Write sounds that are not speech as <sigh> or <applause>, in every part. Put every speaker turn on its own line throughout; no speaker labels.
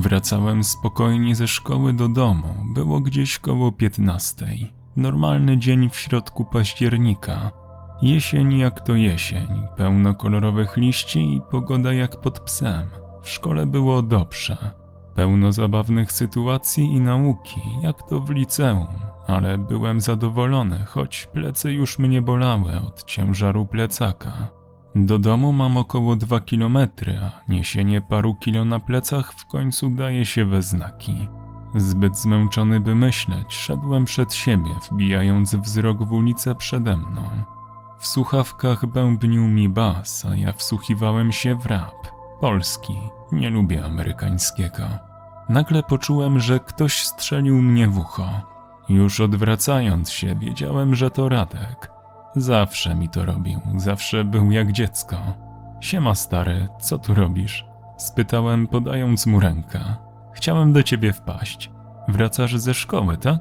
Wracałem spokojnie ze szkoły do domu. Było gdzieś koło 15. Normalny dzień w środku października. Jesień jak to jesień, pełno kolorowych liści i pogoda jak pod psem. W szkole było dobrze. Pełno zabawnych sytuacji i nauki, jak to w liceum, ale byłem zadowolony, choć plecy już mnie bolały od ciężaru plecaka. Do domu mam około 2 kilometry, a niesienie paru kilo na plecach w końcu daje się we znaki. Zbyt zmęczony by myśleć, szedłem przed siebie, wbijając wzrok w ulicę przede mną. W słuchawkach bębnił mi bas, a ja wsłuchiwałem się w rap. Polski, nie lubię amerykańskiego. Nagle poczułem, że ktoś strzelił mnie w ucho. Już odwracając się, wiedziałem, że to Radek. Zawsze mi to robił, zawsze był jak dziecko. Siema stary, co tu robisz? Spytałem, podając mu rękę. Chciałem do ciebie wpaść. Wracasz ze szkoły, tak?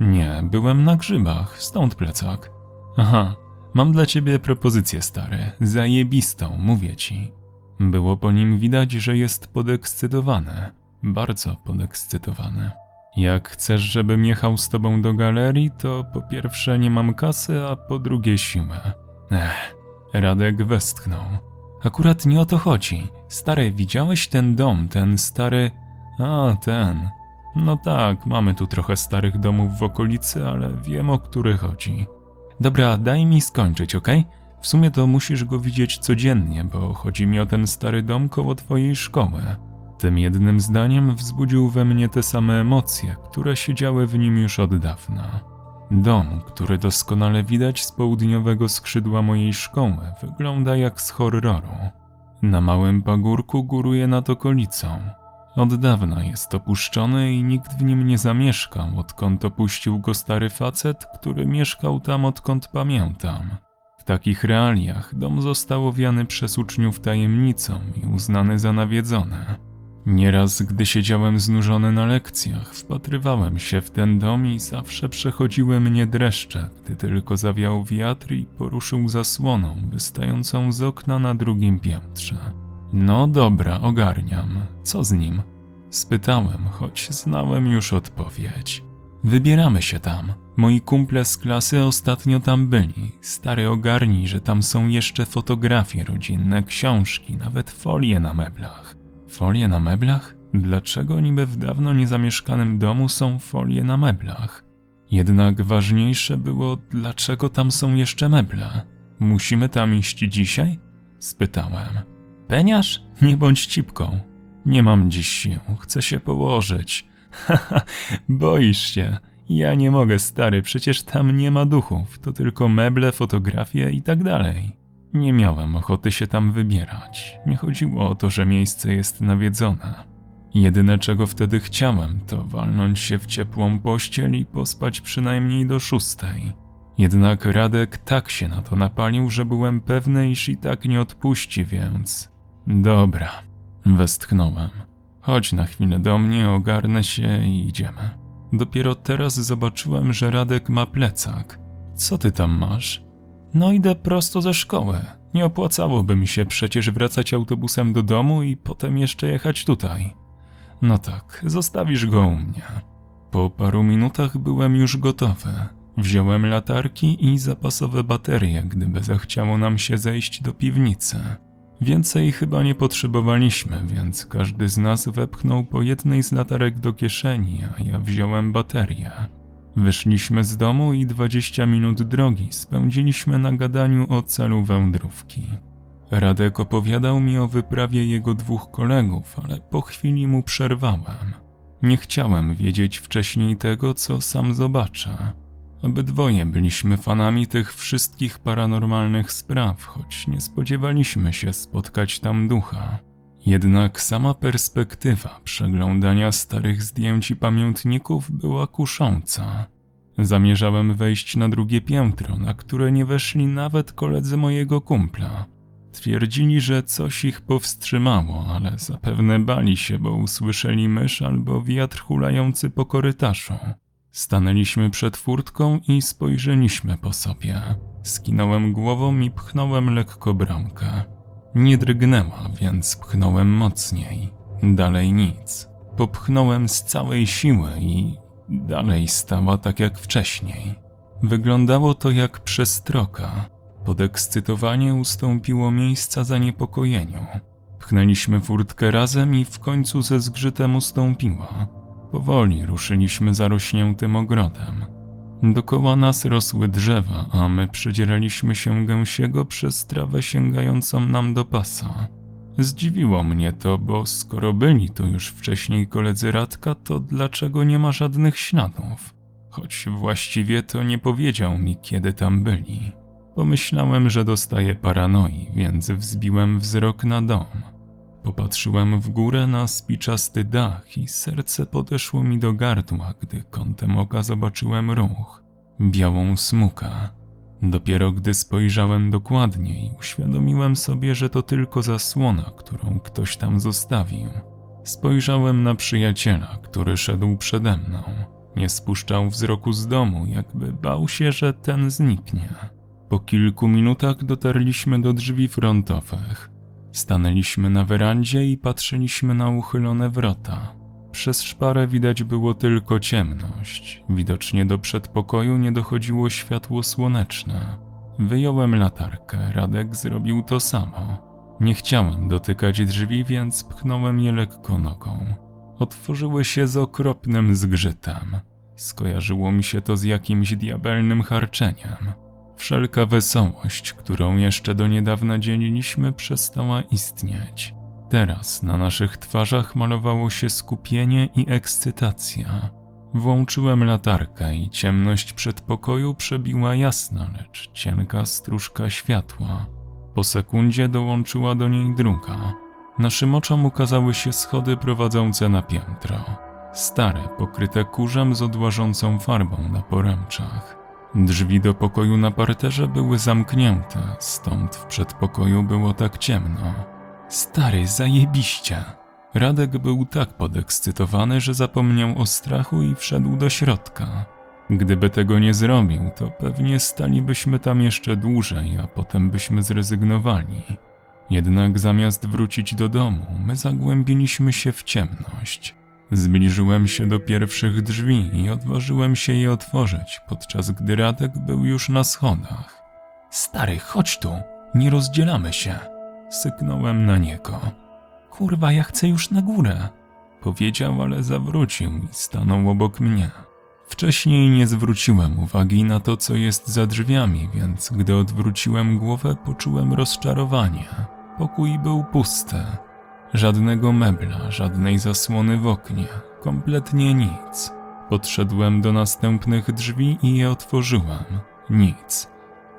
Nie, byłem na grzybach, stąd plecak. Aha, mam dla ciebie propozycję, stary. Zajebistą, mówię ci. Było po nim widać, że jest podekscytowany. Bardzo podekscytowany. Jak chcesz, żebym jechał z tobą do galerii, to po pierwsze nie mam kasy, a po drugie siłę. Ech, Radek westchnął. Akurat nie o to chodzi. Stary, widziałeś ten dom, ten stary... A, ten. No tak, mamy tu trochę starych domów w okolicy, ale wiem o który chodzi. Dobra, daj mi skończyć, ok? W sumie to musisz go widzieć codziennie, bo chodzi mi o ten stary dom koło twojej szkoły. Tym jednym zdaniem wzbudził we mnie te same emocje, które siedziały w nim już od dawna. Dom, który doskonale widać z południowego skrzydła mojej szkoły, wygląda jak z horroru. Na małym pagórku góruje nad okolicą. Od dawna jest opuszczony i nikt w nim nie zamieszkał, odkąd opuścił go stary facet, który mieszkał tam odkąd pamiętam. W takich realiach dom został owiany przez uczniów tajemnicą i uznany za nawiedzone. Nieraz, gdy siedziałem znużony na lekcjach, wpatrywałem się w ten dom i zawsze przechodziły mnie dreszcze, gdy tylko zawiał wiatr i poruszył zasłoną wystającą z okna na drugim piętrze. No dobra, ogarniam. Co z nim? Spytałem, choć znałem już odpowiedź. Wybieramy się tam. Moi kumple z klasy ostatnio tam byli. Stary ogarnij, że tam są jeszcze fotografie rodzinne, książki, nawet folie na meblach. Folie na meblach? Dlaczego niby w dawno niezamieszkanym domu są folie na meblach? Jednak ważniejsze było, dlaczego tam są jeszcze meble. Musimy tam iść dzisiaj? Spytałem. Peniasz? Nie bądź cipką. Nie mam dziś sił, chcę się położyć. <laughs> Haha, boisz się. Ja nie mogę, stary, przecież tam nie ma duchów, to tylko meble, fotografie i tak dalej. Nie miałem ochoty się tam wybierać. Nie chodziło o to, że miejsce jest nawiedzone. Jedyne czego wtedy chciałem, to walnąć się w ciepłą pościel i pospać przynajmniej do szóstej. Jednak Radek tak się na to napalił, że byłem pewny, iż i tak nie odpuści, więc... Dobra, westchnąłem. Chodź na chwilę do mnie, ogarnę się i idziemy. Dopiero teraz zobaczyłem, że Radek ma plecak. Co ty tam masz? No idę prosto ze szkoły. Nie opłacałoby mi się przecież wracać autobusem do domu i potem jeszcze jechać tutaj. No tak, zostawisz go u mnie. Po paru minutach byłem już gotowy. Wziąłem latarki i zapasowe baterie, gdyby zechciało nam się zejść do piwnicy. Więcej chyba nie potrzebowaliśmy, więc każdy z nas wepchnął po jednej z latarek do kieszeni, a ja wziąłem baterię. Wyszliśmy z domu i 20 minut drogi spędziliśmy na gadaniu o celu wędrówki. Radek opowiadał mi o wyprawie jego dwóch kolegów, ale po chwili mu przerwałem. Nie chciałem wiedzieć wcześniej tego, co sam zobaczę. Obydwoje byliśmy fanami tych wszystkich paranormalnych spraw, choć nie spodziewaliśmy się spotkać tam ducha. Jednak sama perspektywa przeglądania starych zdjęć i pamiętników była kusząca. Zamierzałem wejść na drugie piętro, na które nie weszli nawet koledzy mojego kumpla. Twierdzili, że coś ich powstrzymało, ale zapewne bali się, bo usłyszeli mysz albo wiatr hulający po korytarzu. Stanęliśmy przed furtką i spojrzeliśmy po sobie. Skinąłem głową i pchnąłem lekko bramkę. Nie drgnęła, więc pchnąłem mocniej. Dalej nic. popchnąłem z całej siły i dalej stała tak jak wcześniej. Wyglądało to jak przestroka. Podekscytowanie ustąpiło miejsca zaniepokojeniu. Pchnęliśmy furtkę razem i w końcu ze zgrzytem ustąpiła. Powoli ruszyliśmy zarośniętym ogrodem. Dokoła nas rosły drzewa, a my przedzieraliśmy się gęsiego przez trawę sięgającą nam do pasa. Zdziwiło mnie to, bo skoro byli tu już wcześniej koledzy Radka, to dlaczego nie ma żadnych śladów? Choć właściwie to nie powiedział mi, kiedy tam byli. Pomyślałem, że dostaję paranoi, więc wzbiłem wzrok na dom. Popatrzyłem w górę na spiczasty dach i serce podeszło mi do gardła, gdy kątem oka zobaczyłem ruch, białą smukę. Dopiero gdy spojrzałem dokładniej, uświadomiłem sobie, że to tylko zasłona, którą ktoś tam zostawił. Spojrzałem na przyjaciela, który szedł przede mną. Nie spuszczał wzroku z domu, jakby bał się, że ten zniknie. Po kilku minutach dotarliśmy do drzwi frontowych. Stanęliśmy na werandzie i patrzyliśmy na uchylone wrota. Przez szparę widać było tylko ciemność. Widocznie do przedpokoju nie dochodziło światło słoneczne. Wyjąłem latarkę, Radek zrobił to samo. Nie chciałem dotykać drzwi, więc pchnąłem je lekko nogą. Otworzyły się z okropnym zgrzytem. Skojarzyło mi się to z jakimś diabelnym harczeniem. Wszelka wesołość, którą jeszcze do niedawna dzieliliśmy, przestała istnieć. Teraz na naszych twarzach malowało się skupienie i ekscytacja. Włączyłem latarkę i ciemność przedpokoju przebiła jasna, lecz cienka stróżka światła. Po sekundzie dołączyła do niej druga. Naszym oczom ukazały się schody prowadzące na piętro. Stare, pokryte kurzem z odłażącą farbą na poręczach. Drzwi do pokoju na parterze były zamknięte, stąd w przedpokoju było tak ciemno. Stary, zajebiście. Radek był tak podekscytowany, że zapomniał o strachu i wszedł do środka. Gdyby tego nie zrobił, to pewnie stalibyśmy tam jeszcze dłużej, a potem byśmy zrezygnowali. Jednak zamiast wrócić do domu, my zagłębiliśmy się w ciemność. Zbliżyłem się do pierwszych drzwi i odważyłem się je otworzyć, podczas gdy Radek był już na schodach. Stary, chodź tu, nie rozdzielamy się. Syknąłem na niego. Kurwa, ja chcę już na górę. Powiedział, ale zawrócił i stanął obok mnie. Wcześniej nie zwróciłem uwagi na to, co jest za drzwiami, więc gdy odwróciłem głowę, poczułem rozczarowanie. Pokój był pusty. Żadnego mebla, żadnej zasłony w oknie, kompletnie nic. Podszedłem do następnych drzwi i je otworzyłem. Nic.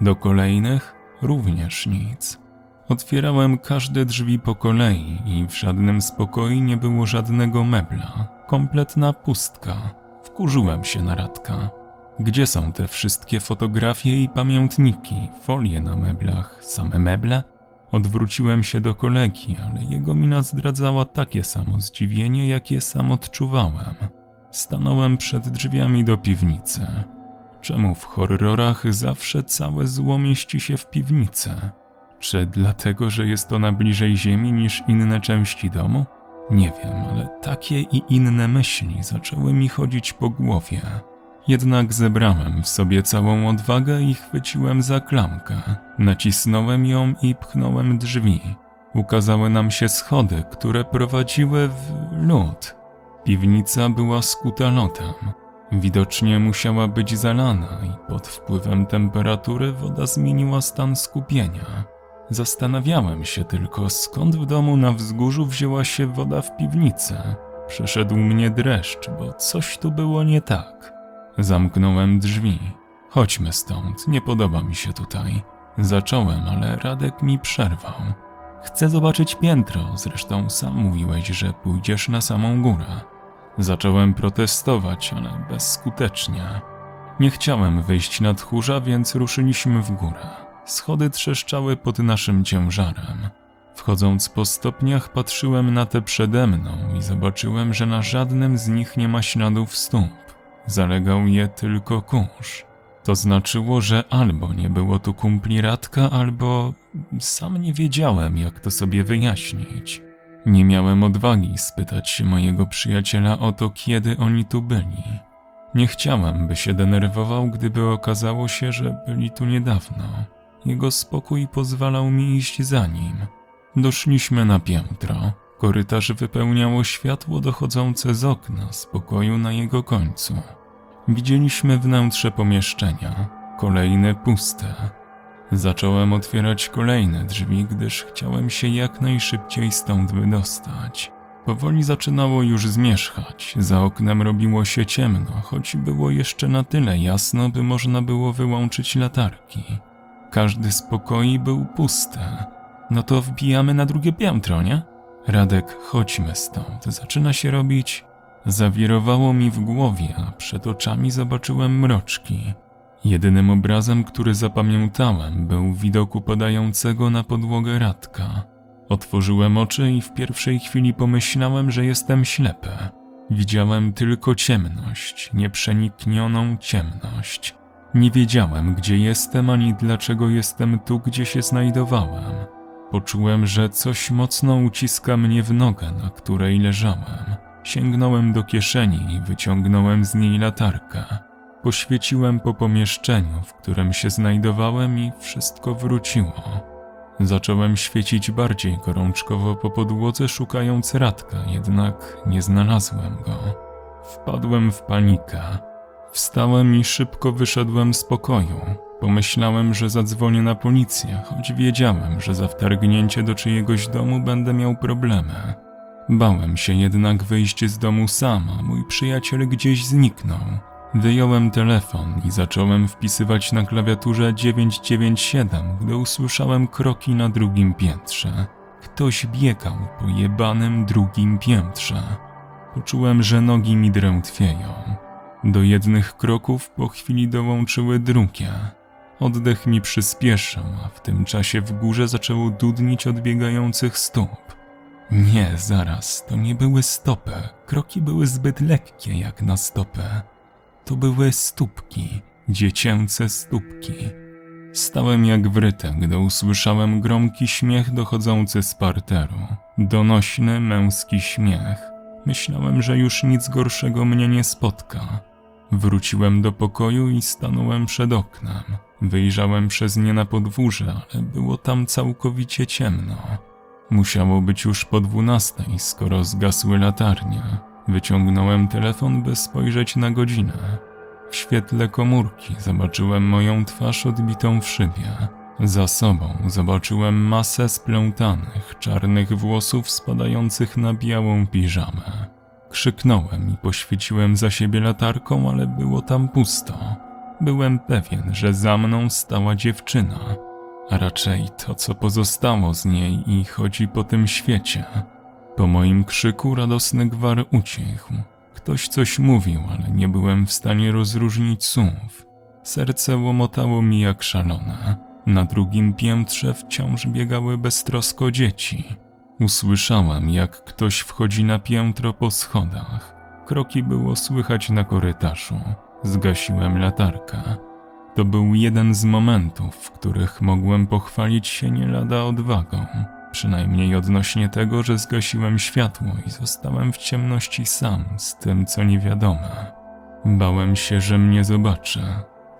Do kolejnych również nic. Otwierałem każde drzwi po kolei i w żadnym spokoju nie było żadnego mebla. Kompletna pustka. Wkurzyłem się na Radka. Gdzie są te wszystkie fotografie i pamiętniki, folie na meblach, same meble? Odwróciłem się do kolegi, ale jego mina zdradzała takie samo zdziwienie, jakie sam odczuwałem. Stanąłem przed drzwiami do piwnicy. Czemu w horrorach zawsze całe zło mieści się w piwnicy? Czy dlatego, że jest ona bliżej ziemi niż inne części domu? Nie wiem, ale takie i inne myśli zaczęły mi chodzić po głowie. Jednak zebrałem w sobie całą odwagę i chwyciłem za klamkę. Nacisnąłem ją i pchnąłem drzwi. Ukazały nam się schody, które prowadziły w lód. Piwnica była skuta lotem. Widocznie musiała być zalana i pod wpływem temperatury woda zmieniła stan skupienia. Zastanawiałem się tylko, skąd w domu na wzgórzu wzięła się woda w piwnicy. Przeszedł mnie dreszcz, bo coś tu było nie tak. Zamknąłem drzwi. Chodźmy stąd, nie podoba mi się tutaj. Zacząłem, ale Radek mi przerwał. Chcę zobaczyć piętro, zresztą sam mówiłeś, że pójdziesz na samą górę. Zacząłem protestować, ale bezskutecznie. Nie chciałem wyjść na tchórza, więc ruszyliśmy w górę. Schody trzeszczały pod naszym ciężarem. Wchodząc po stopniach, patrzyłem na te przede mną i zobaczyłem, że na żadnym z nich nie ma śladów stóp. Zalegał je tylko kurz. To znaczyło, że albo nie było tu kumpli Radka, albo sam nie wiedziałem, jak to sobie wyjaśnić. Nie miałem odwagi spytać się mojego przyjaciela o to, kiedy oni tu byli. Nie chciałem, by się denerwował, gdyby okazało się, że byli tu niedawno. Jego spokój pozwalał mi iść za nim. Doszliśmy na piętro. Korytarz wypełniało światło dochodzące z okna z pokoju na jego końcu. Widzieliśmy wnętrze pomieszczenia, kolejne puste. Zacząłem otwierać kolejne drzwi, gdyż chciałem się jak najszybciej stąd wydostać. Powoli zaczynało już zmierzchać, za oknem robiło się ciemno, choć było jeszcze na tyle jasno, by można było wyłączyć latarki. Każdy z pokoi był pusty. No to wbijamy na drugie piętro, nie? Radek, chodźmy stąd, zaczyna się robić. Zawirowało mi w głowie, a przed oczami zobaczyłem mroczki. Jedynym obrazem, który zapamiętałem, był widok upadającego na podłogę Radka. Otworzyłem oczy i w pierwszej chwili pomyślałem, że jestem ślepy. Widziałem tylko ciemność, nieprzeniknioną ciemność. Nie wiedziałem, gdzie jestem ani dlaczego jestem tu, gdzie się znajdowałem. Poczułem, że coś mocno uciska mnie w nogę, na której leżałem. Sięgnąłem do kieszeni i wyciągnąłem z niej latarkę. Poświeciłem po pomieszczeniu, w którym się znajdowałem i wszystko wróciło. Zacząłem świecić bardziej gorączkowo po podłodze, szukając Radka, jednak nie znalazłem go. Wpadłem w panikę. Wstałem i szybko wyszedłem z pokoju. Pomyślałem, że zadzwonię na policję, choć wiedziałem, że za wtargnięcie do czyjegoś domu będę miał problemy. Bałem się jednak wyjść z domu sama, mój przyjaciel gdzieś zniknął. Wyjąłem telefon i zacząłem wpisywać na klawiaturze 997, gdy usłyszałem kroki na drugim piętrze. Ktoś biegał po jebanym drugim piętrze. Poczułem, że nogi mi drętwieją. Do jednych kroków po chwili dołączyły drugie. Oddech mi przyspieszył, a w tym czasie w górze zaczęło dudnić odbiegających stóp. Nie, zaraz, to nie były stopy. Kroki były zbyt lekkie jak na stopę. To były stópki, dziecięce stópki. Stałem jak wryte, gdy usłyszałem gromki śmiech dochodzący z parteru. Donośny męski śmiech. Myślałem, że już nic gorszego mnie nie spotka. Wróciłem do pokoju i stanąłem przed oknem. Wyjrzałem przez nie na podwórze, ale było tam całkowicie ciemno. Musiało być już po dwunastej, skoro zgasły latarnie. Wyciągnąłem telefon, by spojrzeć na godzinę. W świetle komórki zobaczyłem moją twarz odbitą w szybie. Za sobą zobaczyłem masę splątanych, czarnych włosów spadających na białą piżamę. Krzyknąłem i poświeciłem za siebie latarką, ale było tam pusto. Byłem pewien, że za mną stała dziewczyna, a raczej to, co pozostało z niej i chodzi po tym świecie. Po moim krzyku radosny gwar ucichł. Ktoś coś mówił, ale nie byłem w stanie rozróżnić słów. Serce łomotało mi jak szalone. Na drugim piętrze wciąż biegały beztrosko dzieci. Usłyszałem, jak ktoś wchodzi na piętro po schodach. Kroki było słychać na korytarzu. Zgasiłem latarkę. To był jeden z momentów, w których mogłem pochwalić się nie lada odwagą. Przynajmniej odnośnie tego, że zgasiłem światło i zostałem w ciemności sam z tym, co niewiadome. Bałem się, że mnie zobaczy.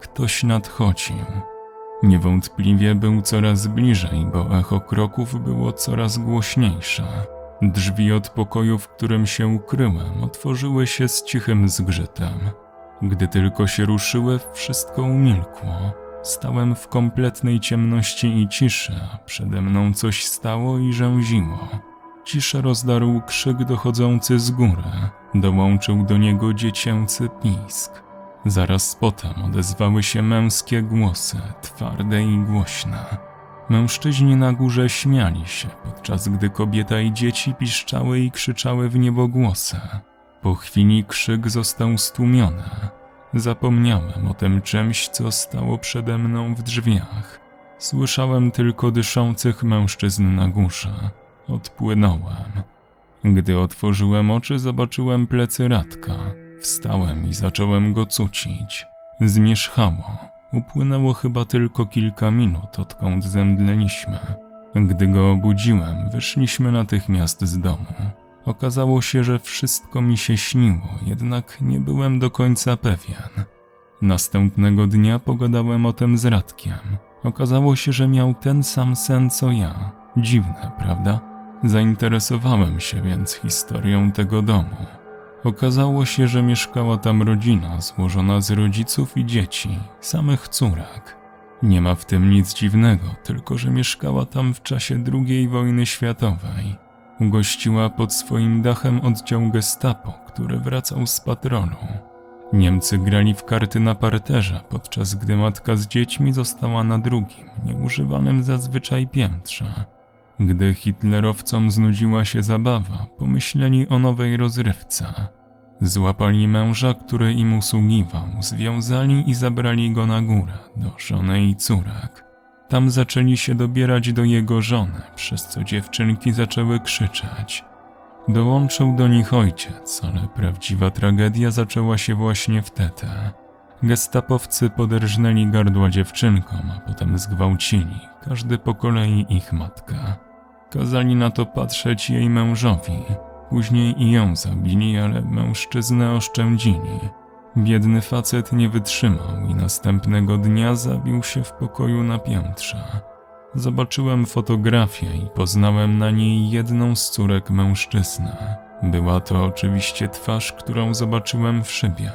Ktoś nadchodził. Niewątpliwie był coraz bliżej, bo echo kroków było coraz głośniejsze. Drzwi od pokoju, w którym się ukryłem, otworzyły się z cichym zgrzytem. Gdy tylko się ruszyły, wszystko umilkło. Stałem w kompletnej ciemności i ciszy, przede mną coś stało i rzęziło. Ciszę rozdarł krzyk dochodzący z góry, dołączył do niego dziecięcy pisk. Zaraz potem odezwały się męskie głosy, twarde i głośne. Mężczyźni na górze śmiali się, podczas gdy kobieta i dzieci piszczały i krzyczały w niebogłosy. Po chwili krzyk został stłumiony. Zapomniałem o tym czymś, co stało przede mną w drzwiach. Słyszałem tylko dyszących mężczyzn na górze. Odpłynąłem. Gdy otworzyłem oczy, zobaczyłem plecy Radka. Wstałem i zacząłem go cucić. Zmierzchało. Upłynęło chyba tylko kilka minut, odkąd zemdleliśmy. Gdy go obudziłem, wyszliśmy natychmiast z domu. Okazało się, że wszystko mi się śniło, jednak nie byłem do końca pewien. Następnego dnia pogadałem o tym z Radkiem. Okazało się, że miał ten sam sen co ja. Dziwne, prawda? Zainteresowałem się więc historią tego domu. Okazało się, że mieszkała tam rodzina złożona z rodziców i dzieci, samych córek. Nie ma w tym nic dziwnego, tylko że mieszkała tam w czasie II wojny światowej. Ugościła pod swoim dachem oddział gestapo, który wracał z patrolu. Niemcy grali w karty na parterze, podczas gdy matka z dziećmi została na drugim, nieużywanym zazwyczaj piętrze. Gdy hitlerowcom znudziła się zabawa, pomyśleli o nowej rozrywce. Złapali męża, który im usługiwał, związali i zabrali go na górę, do żony i córek. Tam zaczęli się dobierać do jego żony, przez co dziewczynki zaczęły krzyczeć. Dołączył do nich ojciec, ale prawdziwa tragedia zaczęła się właśnie wtedy. Gestapowcy poderżnęli gardła dziewczynkom, a potem zgwałcili, każdy po kolei ich matkę. Kazali na to patrzeć jej mężowi. Później i ją zabili, ale mężczyznę oszczędzili. Biedny facet nie wytrzymał i następnego dnia zabił się w pokoju na piętrze. Zobaczyłem fotografię i poznałem na niej jedną z córek mężczyznę. Była to oczywiście twarz, którą zobaczyłem w szybie.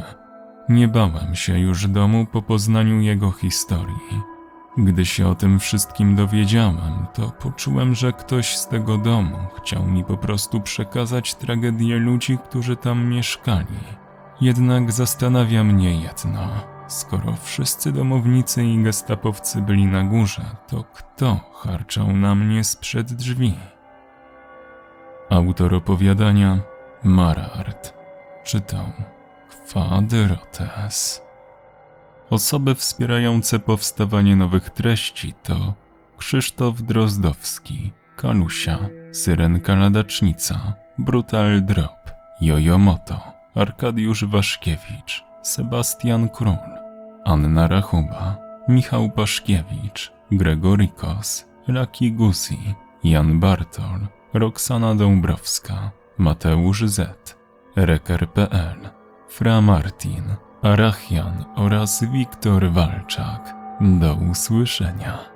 Nie bałem się już domu po poznaniu jego historii. Gdy się o tym wszystkim dowiedziałem, to poczułem, że ktoś z tego domu chciał mi po prostu przekazać tragedię ludzi, którzy tam mieszkali. Jednak zastanawia mnie jedno. Skoro wszyscy domownicy i gestapowcy byli na górze, to kto harczał na mnie sprzed drzwi? Autor opowiadania Marart czytał Kwadyrotes. Osoby wspierające powstawanie nowych treści to Krzysztof Drozdowski, Kalusia, Syrenka Ladacznica, Brutal Drop, Jojomoto, Arkadiusz Waszkiewicz, Sebastian Król, Anna Rachuba, Michał Paszkiewicz, Gregorikos, Laki Guzi, Jan Bartol, Roxana Dąbrowska, Mateusz Z, Reker.pl, Fra Martin, Arachian oraz Wiktor Walczak. Do usłyszenia.